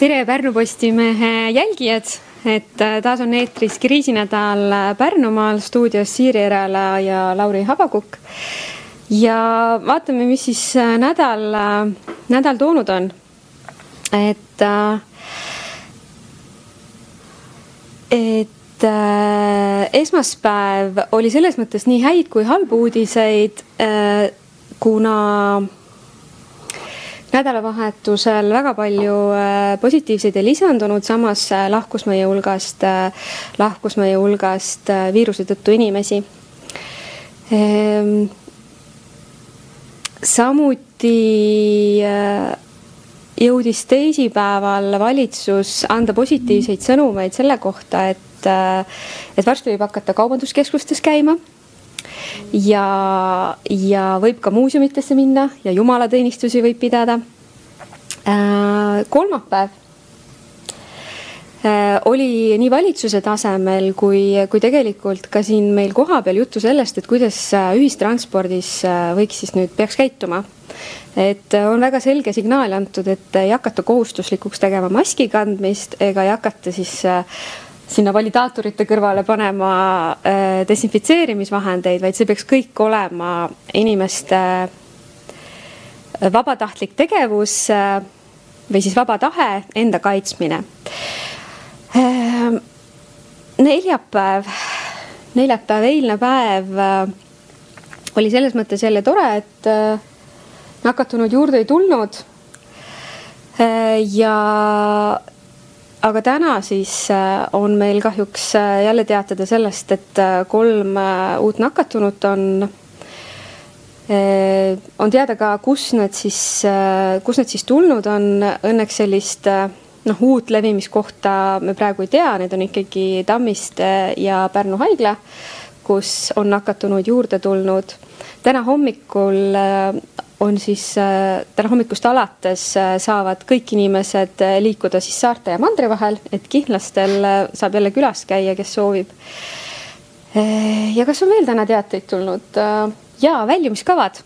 tere, Pärnu Postimehe jälgijad, et äh, taas on eetris kriisinädal Pärnumaal stuudios Siiri Erala ja Lauri Habakukk. ja vaatame, mis siis äh, nädal, äh, nädal toonud on. et, et esmaspäev oli selles mõttes nii häid kui halbu uudiseid, kuna nädalavahetusel väga palju äh, positiivseid ei lisandunud, samas äh, lahkus meie hulgast, äh, lahkus meie hulgast viiruse tõttu inimesi. Ehm, samuti jõudis teisipäeval valitsus anda positiivseid sõnumeid selle kohta, et, et varsti võib hakata kaubanduskeskustes käima ja, ja võib ka muuseumitesse minna ja jumalateenistusi võib pidada äh,. kolmapäev äh, oli nii valitsuse tasemel kui, kui tegelikult ka siin meil kohapeal juttu sellest, et kuidas äh, ühistranspordis äh, võiks siis nüüd, peaks käituma. et on väga selge signaal antud, et ei hakata kohustuslikuks tegema maski kandmist ega ei hakata siis sinna validaatorite kõrvale panema äh, desinfitseerimisvahendeid, vaid see peaks kõik olema inimeste äh, vabatahtlik tegevus äh, või siis vaba tahe, enda kaitsmine. neljapäev, neljapäev, eilne päev oli selles mõttes jälle tore, et nakatunud juurde ei tulnud. ja aga täna siis äh, on meil kahjuks äh, jälle teatada sellest, et äh, kolm uut nakatunut on. on teada ka, kus nad siis, kus nad siis tulnud on, õnneks sellist noh, uut levimiskohta me praegu ei tea, need on ikkagi Tammiste ja Pärnu haigla, kus on nakatunuid juurde tulnud. täna hommikul on siis äh, täna hommikust alates äh, saavad kõik inimesed äh, liikuda siis saarte ja mandri vahel, et kihnlastel saab jälle külas käia, kes soovib. ja kas on veel täna teateid tulnud? ja väljumiskavad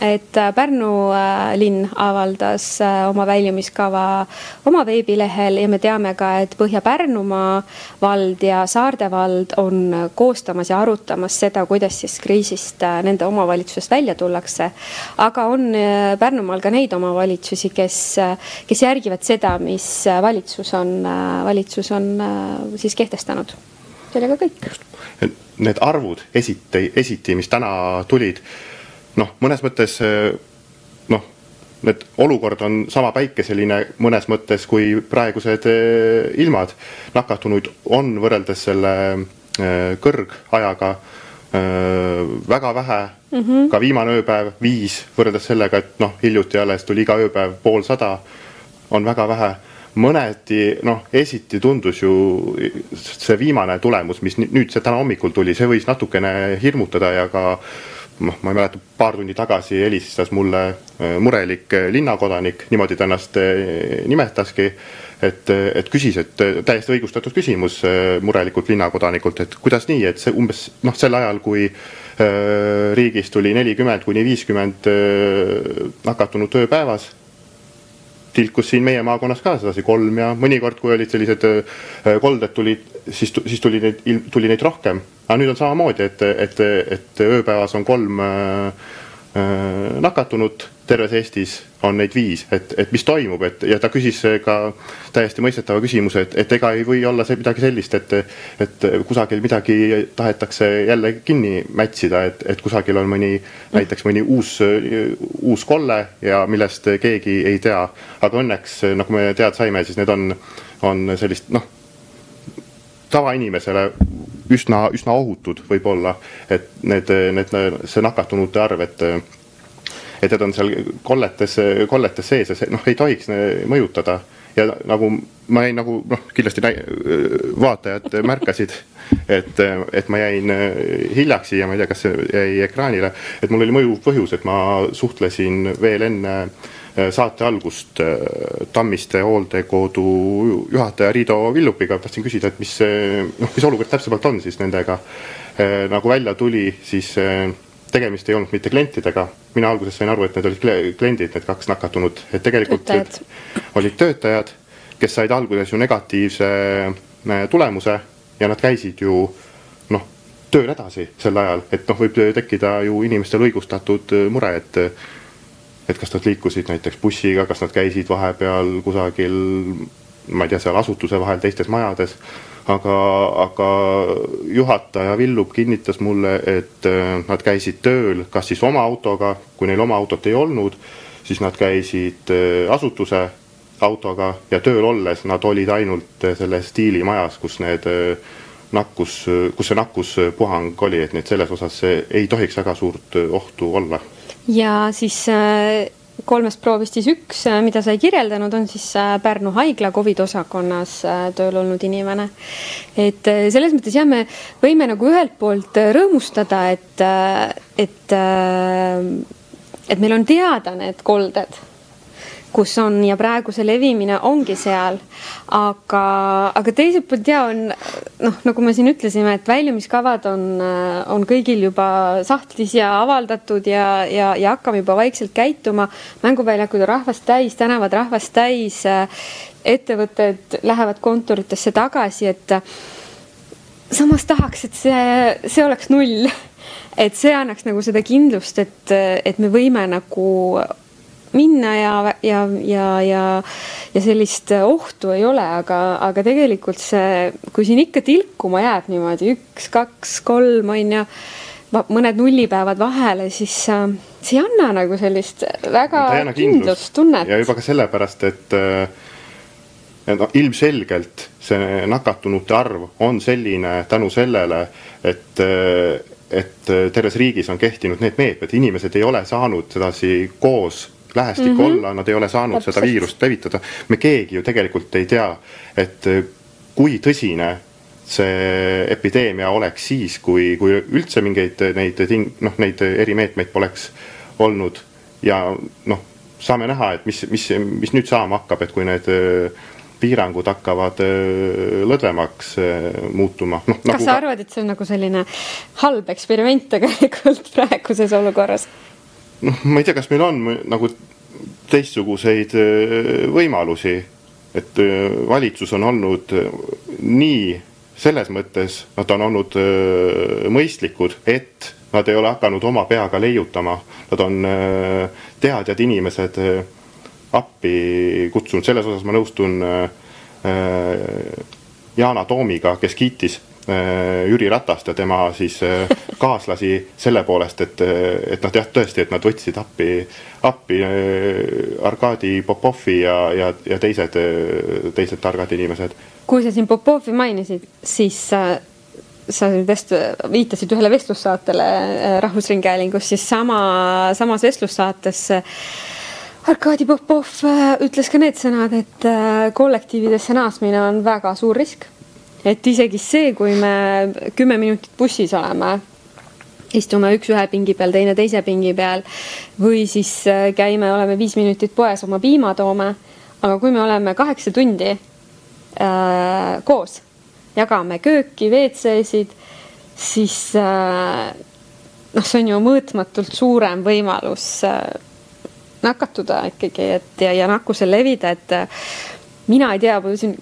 et äh, Pärnu äh, linn avaldas äh, oma väljumiskava oma veebilehel ja me teame ka, et Põhja-Pärnumaa vald ja Saarde vald on koostamas ja arutamas seda, kuidas siis kriisist nende omavalitsusest välja tullakse. aga on Pärnumaal ka neid omavalitsusi, kes, kes järgivad seda, mis valitsus on, valitsus on siis kehtestanud. sellega kõik. Need arvud esiti, esiti, mis täna tulid noh, mõnes mõttes eh, noh, need olukord on sama päikeseline mõnes mõttes kui praegused eh, ilmad. nakatunuid on võrreldes selle eh, kõrgajaga väga vähe mm, -hmm. ka viimane ööpäev viis võrreldes sellega, et noh, hiljuti alles tuli iga ööpäev poolsada, on väga vähe mõneti noh, esiti tundus ju see viimane tulemus, mis nüüd see täna hommikul tuli, see võis natukene hirmutada ja ka äh, noh, ma ei mäleta, paar tundi tagasi helistas mulle äh, murelik äh, linnakodanik, niimoodi ta ennast äh, nimetaski. et, et küsis, et täiesti õigustatud küsimus murelikult linnakodanikult, et kuidas nii, et see umbes noh, sel ajal, kui riigis tuli nelikümmend kuni viiskümmend nakatunut ööpäevas tilkus siin meie maakonnas ka sedasi kolm ja mõnikord, kui olid sellised kolded tulid, siis, siis tuli neid, tuli neid rohkem aga nüüd on samamoodi, et, et, et ööpäevas on kolm äh, äh, nakatunut, terves Eestis on neid viis, et, et mis toimub, et ja ta küsis ka täiesti mõistetava küsimuse, et, et ega ei või olla see midagi sellist, et, et kusagil midagi tahetakse jälle kinni mätsida, et, et kusagil on mõni, näiteks mõni uus, uus kolle ja millest keegi ei tea. aga õnneks, nagu me teada saime, siis need on, on sellist noh, tavainimesele üsna, üsna ohutud võib-olla, et need, need, see nakatunute arv, et et need on seal kolletes, kolletes sees ja see noh, ei tohiks mõjutada. Ja nagu ma jäin nagu noh, kindlasti vaatajad märkasid, et, et ma jäin hiljaks siia, ma ei tea, kas see jäi ekraanile, et mul oli mõjuv põhjus, et ma suhtlesin veel enne Äh, saate algust äh, Tammiste hooldekodu juhataja Riido Villupiga, tahtsin küsida, et mis, noh, mis olukord täpsemalt on siis nendega. Äh, nagu välja tuli, siis tegemist ei olnud mitte klientidega, mina alguses sain aru, et need olid kliendid, need kaks nakatunut, et tegelikult töötajad. olid töötajad kes said alguses ju negatiivse tulemuse ja nad käisid ju noh, tööl edasi sel ajal, et noh, võib tekkida ju inimestel õigustatud mure, et et kas nad liikusid näiteks bussiga, kas nad käisid vahepeal kusagil, ma ei tea, seal asutuse vahel teistes majades, aga, aga juhataja Villub kinnitas mulle, et äh, nad käisid tööl kas siis oma autoga, kui neil oma autot ei olnud, siis nad käisid äh, asutuse autoga ja tööl olles nad olid ainult selles stiilimajas, kus need äh, nakkus, kus see nakkuspuhang oli, et nii et selles osas ei tohiks väga suurt ohtu olla ja siis äh, kolmest proovist siis üks, äh, mida sa ei kirjeldanud, on siis äh, Pärnu haigla Covid osakonnas tööl olnud inimene. et selles mõttes jah, me võime nagu ühelt poolt rõõmustada, et, et, et meil on teada need kolded kus on ja praegu see levimine ongi seal. aga, aga teiselt poolt ja on noh, nagu me siin ütlesime, et väljumiskavad on, on kõigil juba sahtlis ja avaldatud ja, ja, ja hakkame juba vaikselt käituma. mänguväljakud on rahvast täis, tänavad rahvast täis. ettevõtted lähevad kontoritesse tagasi, et samas tahaks, et see, see oleks null et see annaks nagu seda kindlust, et, et me võime nagu minna ja, ja, ja, ja, ja sellist ohtu ei ole, aga, aga tegelikult see, kui siin ikka tilkuma jääb niimoodi üks, kaks, kolm on ju, mõned nullipäevad vahele, siis äh, see ei anna nagu sellist väga kindlustunnet. ja juba ka sellepärast, et no ilmselgelt see nakatunute arv on selline tänu sellele, et et terves riigis on kehtinud need meetmed, inimesed ei ole saanud sedasi koos lähestik mm -hmm. olla, nad ei ole saanud Täpselt. seda viirust levitada. me keegi ju tegelikult ei tea, et äh, kui tõsine see epideemia oleks siis, kui, kui üldse mingeid neid ting-, noh, neid erimeetmeid poleks olnud ja noh, saame näha, et mis, mis, mis nüüd saama hakkab, et kui need äh, piirangud hakkavad äh, lõdvemaks muutuma no,. kas nagu sa arvad, et see on nagu selline halb eksperiment tegelikult praeguses olukorras? Noh, ma ei tea, kas meil on nagu teistsuguseid võimalusi, et valitsus on olnud nii selles mõttes, nad on olnud mõistlikud, et nad ei ole hakanud oma peaga leiutama, nad on teadjad inimesed appi kutsunud, selles osas ma nõustun Yana Toomiga, kes kiitis Jüri Ratast ja tema siis äh, kaaslasi selle poolest, et, et noh, jah, tõesti, et nad võtsid appi, appi äh, Arkadi Popovi ja, ja, ja teised, teised targad inimesed. kui sa siin Popovi mainisid, siis sa vest-, viitasid ühele vestlussaatele Rahvusringhäälingus, siis sama, samas vestlussaates Arkadi Popov ütles ka need sõnad, et kollektiividesse naasmine on väga suur risk et isegi see, kui me kümme minutit bussis oleme, istume üks ühe pingi peal, teine teise pingi peal või siis äh, käime, oleme viis minutit poes oma piima toome. aga kui me oleme kaheksa tundi äh, koos, jagame kööki, WC-sid, siis äh, noh, see on ju mõõtmatult suurem võimalus äh, nakatuda ikkagi, et ja, ja nakkusel levida, et äh, mina ei tea, siin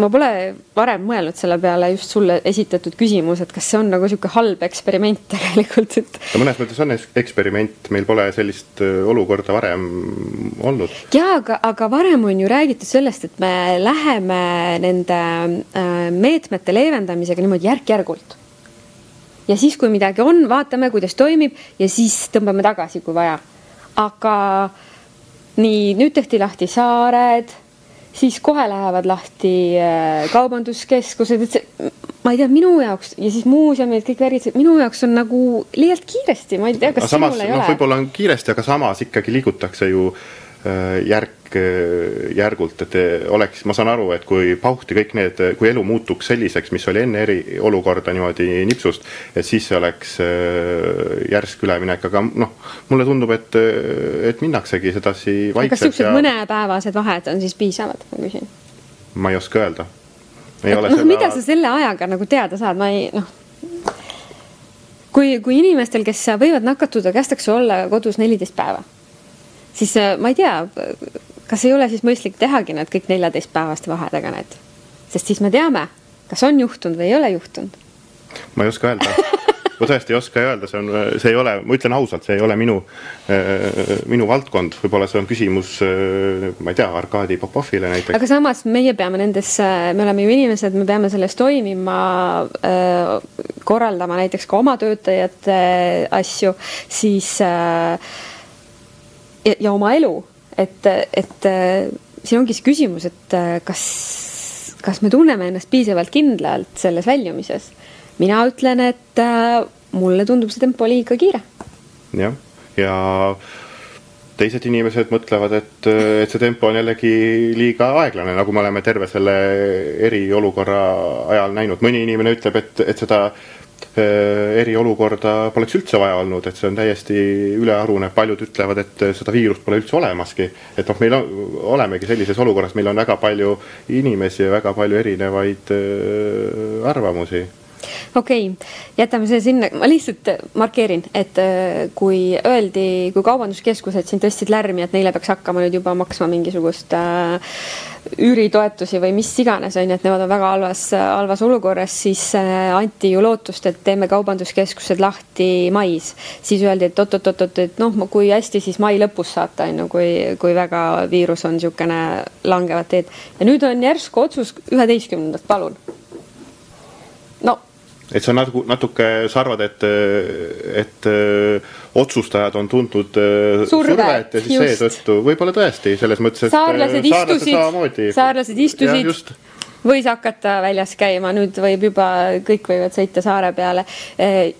ma pole varem mõelnud selle peale just sulle esitatud küsimus, et kas see on nagu sihuke halb eksperiment tegelikult, et. no mõnes mõttes on eksperiment, meil pole sellist olukorda varem olnud. ja aga, aga varem on ju räägitud sellest, et me läheme nende meetmete leevendamisega niimoodi järk-järgult. ja siis, kui midagi on, vaatame, kuidas toimib ja siis tõmbame tagasi, kui vaja. aga nii, nüüd tehti lahti saared siis kohe lähevad lahti äh, kaubanduskeskused, et see, ma ei tea, minu jaoks ja siis muuseumid, kõik värgid, minu jaoks on nagu liialt kiiresti, ma ei tea, kas samas, sinul ei no, ole. võib-olla on kiiresti, aga samas ikkagi liigutakse ju äh, järk Äh, järgult, et oleks, ma saan aru, et kui pauhti kõik need, kui elu muutuks selliseks, mis oli enne eriolukorda niimoodi nipsust, et siis see oleks äh, järsk üleminek, aga noh, mulle tundub, et, et minnaksegi sedasi vaikselt. kas siuksed ja... mõnepäevased vahed on siis piisavad, ma küsin? ma ei oska öelda. noh seda..., mida sa selle ajaga nagu teada saad, ma ei noh kui, kui inimestel, kes võivad nakatuda, kästakse olla kodus neliteist päeva, siis äh, ma ei tea, kas ei ole siis mõistlik tehagi need kõik neljateistpäevaste vahedega need? sest siis me teame, kas on juhtunud või ei ole juhtunud. ma ei oska öelda ma tõesti ei oska öelda, see on, see ei ole, ma ütlen ausalt, see ei ole minu, äh, minu valdkond, võib-olla see on küsimus, äh, ma ei tea, Arkadi Popovile näiteks. aga samas meie peame nendes, me oleme ju inimesed, me peame selles toimima, äh, korraldama näiteks ka oma töötajate asju, siis ja, ja oma elu, et, et siin ongi see küsimus, et kas, kas me tunneme ennast piisavalt kindlalt selles väljumises mina ütlen, et äh, mulle tundub see tempo liiga kiire. jah, ja teised inimesed mõtlevad, et, et see tempo on jällegi liiga aeglane, nagu me oleme terve selle eriolukorra ajal näinud. mõni inimene ütleb, et, et seda äh, eriolukorda poleks üldse vaja olnud, et see on täiesti ülearune, paljud ütlevad, et seda viirust pole üldse olemaski. et noh, meil on, olemegi sellises olukorras, meil on väga palju inimesi ja väga palju erinevaid äh, arvamusi okei okay,, jätame see sinna, ma lihtsalt markeerin, et äh, kui öeldi, kui kaubanduskeskused siin tõstsid lärmi, et neile peaks hakkama nüüd juba maksma mingisugust äh, üüritoetusi või mis iganes, on ju, et nemad on väga halvas, halvas olukorras, siis äh, anti ju lootust, et teeme kaubanduskeskused lahti mais. siis öeldi, et oot-oot-oot, et noh, kui hästi siis mai lõpus saata, on ju, kui, kui väga viirus on niisugune langevat teed. ja nüüd on järsku otsus üheteistkümnendast, palun et see on natuke, natuke, sa arvad, et, et öö, otsustajad on tundnud survet ja siis seetõttu võib-olla tõesti selles mõttes, et saarlased istusid, saarlased istusid. võis hakata väljas käima, nüüd võib juba, kõik võivad sõita saare peale.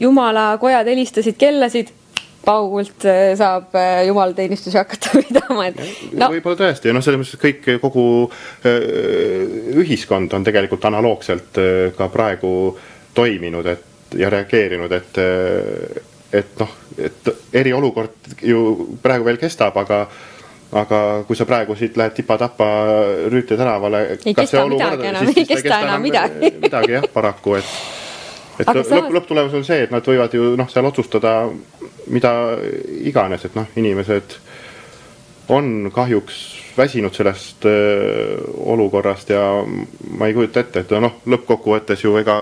jumala kojad helistasid kellasid. Paugult saab jumalateenistusi hakata pidama, et no.. võib-olla tõesti ja noh, selles mõttes kõik, kogu ühiskond on tegelikult analoogselt ka praegu äh, toiminud, et ja reageerinud, et, et noh, et eriolukord ju praegu veel kestab, aga aga kui sa praegu siit lähed tipa-tapa Rüütli tänavale. ei kesta midagi enam, ei kesta enam midagi. midagi jah, paraku, et, et lõpp, samas... lõpptulemus on see, et nad võivad ju noh, seal otsustada mida iganes, et noh, inimesed on kahjuks väsinud sellest öö, olukorrast ja ma ei kujuta ette, et noh, lõppkokkuvõttes ju ega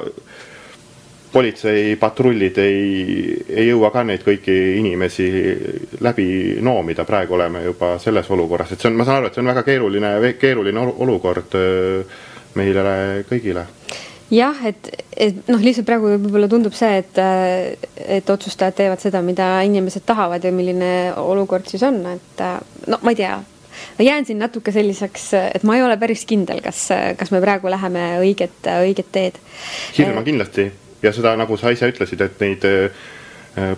politseipatrullid ei, ei jõua ka neid kõiki inimesi läbi noomida, praegu oleme juba selles olukorras, et see on, ma saan aru, et see on väga keeruline, keeruline olukord meile kõigile jah, et, et noh, lihtsalt praegu võib-olla tundub see, et, et otsustajad teevad seda, mida inimesed tahavad ja milline olukord siis on, et no ma ei tea. ma jään siin natuke selliseks, et ma ei ole päris kindel, kas, kas me praegu läheme õiget, õiget teed. hirm on kindlasti ja seda, nagu sa ise ütlesid, et neid äh,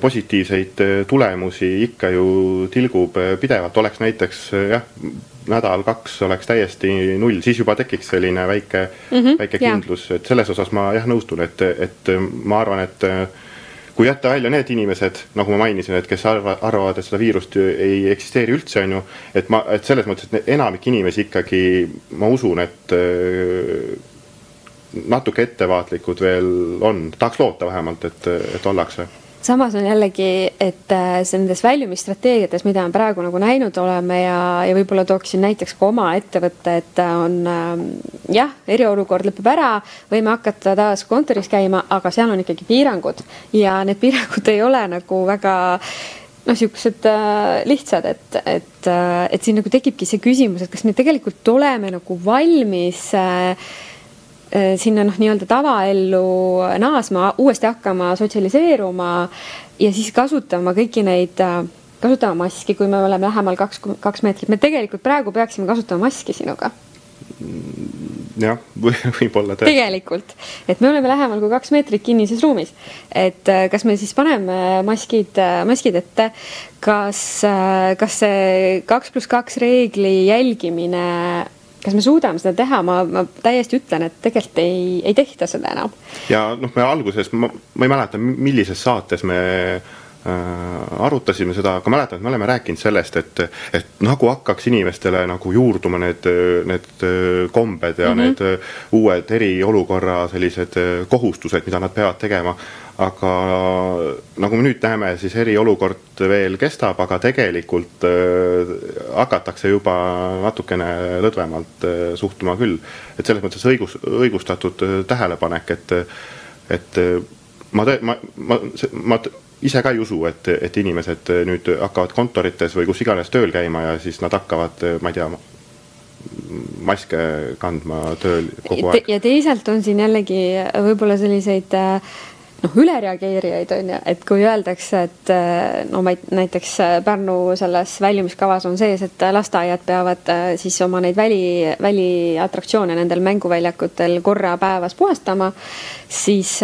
positiivseid äh, tulemusi ikka ju tilgub äh, pidevalt, oleks näiteks jah, nädal-kaks oleks täiesti null, siis juba tekiks selline väike mm, -hmm, väike kindlus, et selles osas ma jah nõustun, et, et ma arvan, et kui jätta välja need inimesed, nagu ma mainisin, et kes arva, arvavad, et seda viirust ei eksisteeri üldse, on ju, et ma, et selles mõttes, et enamik inimesi ikkagi, ma usun, et natuke ettevaatlikud veel on, tahaks loota vähemalt, et, et ollakse. Samas on jällegi, et äh, nendes väljumisstrateegiates, mida me praegu nagu näinud oleme ja, ja võib-olla tooksin näiteks ka oma ettevõtte, et on äh, jah, eriolukord lõpeb ära, võime hakata taas kontoris käima, aga seal on ikkagi piirangud. Ja need piirangud ei ole nagu väga noh, äh, lihtsad, et, et äh,, et siin nagu tekibki see küsimus, et kas me tegelikult oleme nagu valmis äh, Äh, sinna noh, nii-öelda tavaellu naasma, uuesti hakkama sotsialiseeruma ja siis kasutama kõiki neid, äh, kasutama maski, kui me oleme lähemal kaks, kaks meetrit, me tegelikult praegu peaksime kasutama maski sinuga jah, võib-olla tõesti. tegelikult, et me oleme lähemal kui kaks meetrit kinnises ruumis. et äh, kas me siis paneme maskid, maskid ette, kas, kas see kaks pluss kaks reegli jälgimine kas me suudame seda teha, ma, ma täiesti ütlen, et tegelikult ei, ei tehta seda enam. ja noh, me alguses, ma, ei mäleta, millises saates me arutasime seda, aga mäletan, et me oleme rääkinud sellest, et, et nagu hakkaks inimestele nagu juurduma need, need kombed ja mm -hmm. need uued eriolukorra sellised kohustused, mida nad peavad tegema aga nagu me nüüd näeme, siis eriolukord veel kestab, aga tegelikult äh, hakatakse juba natukene lõdvemalt äh, suhtuma küll. et selles mõttes õigus, õigustatud äh, tähelepanek, et, et ma, ma, ma, ma ise ka ei usu, et, et inimesed nüüd hakkavad kontorites või kus iganes tööl käima ja siis nad hakkavad, ma ei tea, maske kandma tööl kogu aeg. ja teisalt on siin jällegi võib-olla selliseid äh, noh, ülereageerijaid on ju, et kui öeldakse, et eh, no ma näiteks eh, Pärnu selles väljumiskavas on sees, et lasteaiad peavad siis oma neid väli, väliatraktsioone nendel mänguväljakutel korra päevas puhastama, siis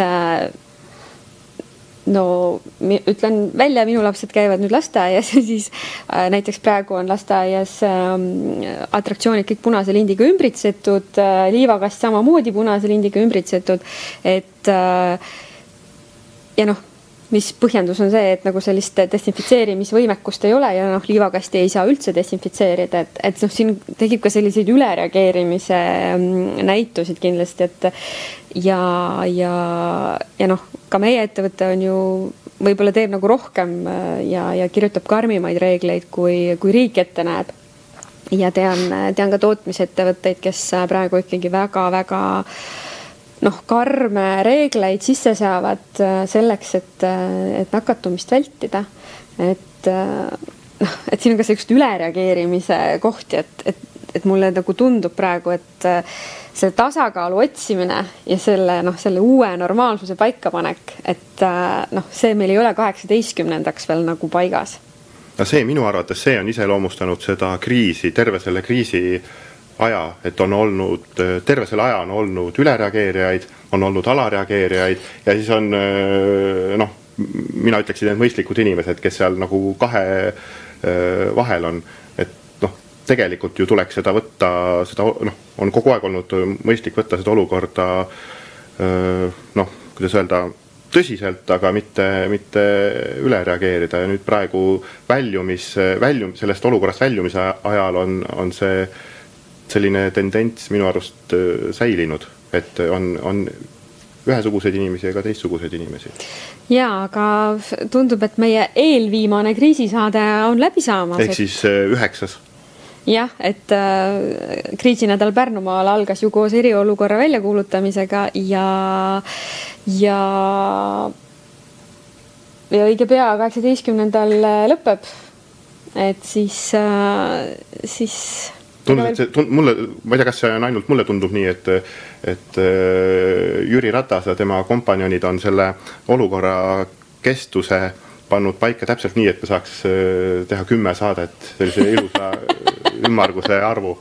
no ütlen välja, minu lapsed käivad nüüd lasteaias ja siis äh, näiteks praegu on lasteaias äh, atraktsioonid kõik punase lindiga ümbritsetud äh,, liivakast samamoodi punase lindiga ümbritsetud, et äh, ja noh, mis põhjendus on see, et nagu sellist desinfitseerimisvõimekust ei ole ja noh, liivakasti ei saa üldse desinfitseerida, et, et noh, siin tekib ka selliseid ülereageerimise mm, näitusid kindlasti, et ja, ja, ja noh, ka meie ettevõte on ju võib-olla teeb nagu rohkem äh, ja, ja kirjutab karmimaid reegleid, kui, kui riik ette näeb. ja tean, tean ka tootmisettevõtteid, kes praegu ikkagi väga-väga noh, karme reegleid sisse seavad äh, selleks, et, äh, et nakatumist vältida. et äh, noh, et siin on ka sellist ülereageerimise kohti, et, et, et mulle nagu tundub praegu, et selle tasakaalu otsimine ja selle noh, selle uue normaalsuse paikapanek, et noh, see meil ei ole kaheksateistkümnendaks veel nagu paigas. no see minu arvates, see on iseloomustanud seda kriisi, terve selle kriisi aja, et on olnud, terve selle aja on olnud ülereageerijaid, on olnud alareageerijaid ja siis on noh, mina ütleksin, et mõistlikud inimesed, kes seal nagu kahe vahel on, et noh, tegelikult ju tuleks seda võtta, seda noh, on kogu aeg olnud mõistlik võtta seda olukorda noh, kuidas öelda tõsiselt, aga mitte, mitte üle reageerida ja nüüd praegu väljumis, väljum-, sellest olukorrast väljumise ajal on, on see selline tendents minu arust äh, säilinud, et on, on ühesuguseid inimesi ja ka teistsuguseid inimesi. ja, aga tundub, et meie eelviimane kriisisaade on läbi saamas. ehk siis. Äh, üheksas jah, et äh, kriisinädal Pärnumaal algas ju koos eriolukorra väljakuulutamisega ja, ja, ja õige pea, kaheksateistkümnendal lõpeb. et siis äh,, siis tundus, et see, mulle, ma ei tea, kas see on ainult mulle tundub nii, et, et äh, Jüri Ratas ja tema kompanjonid on selle olukorra kestuse pannud paika täpselt nii, et me saaks äh, teha kümme saadet sellise ilusa ümmarguse arvu.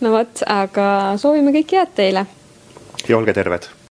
no vot, aga soovime kõike head teile. ja olge terved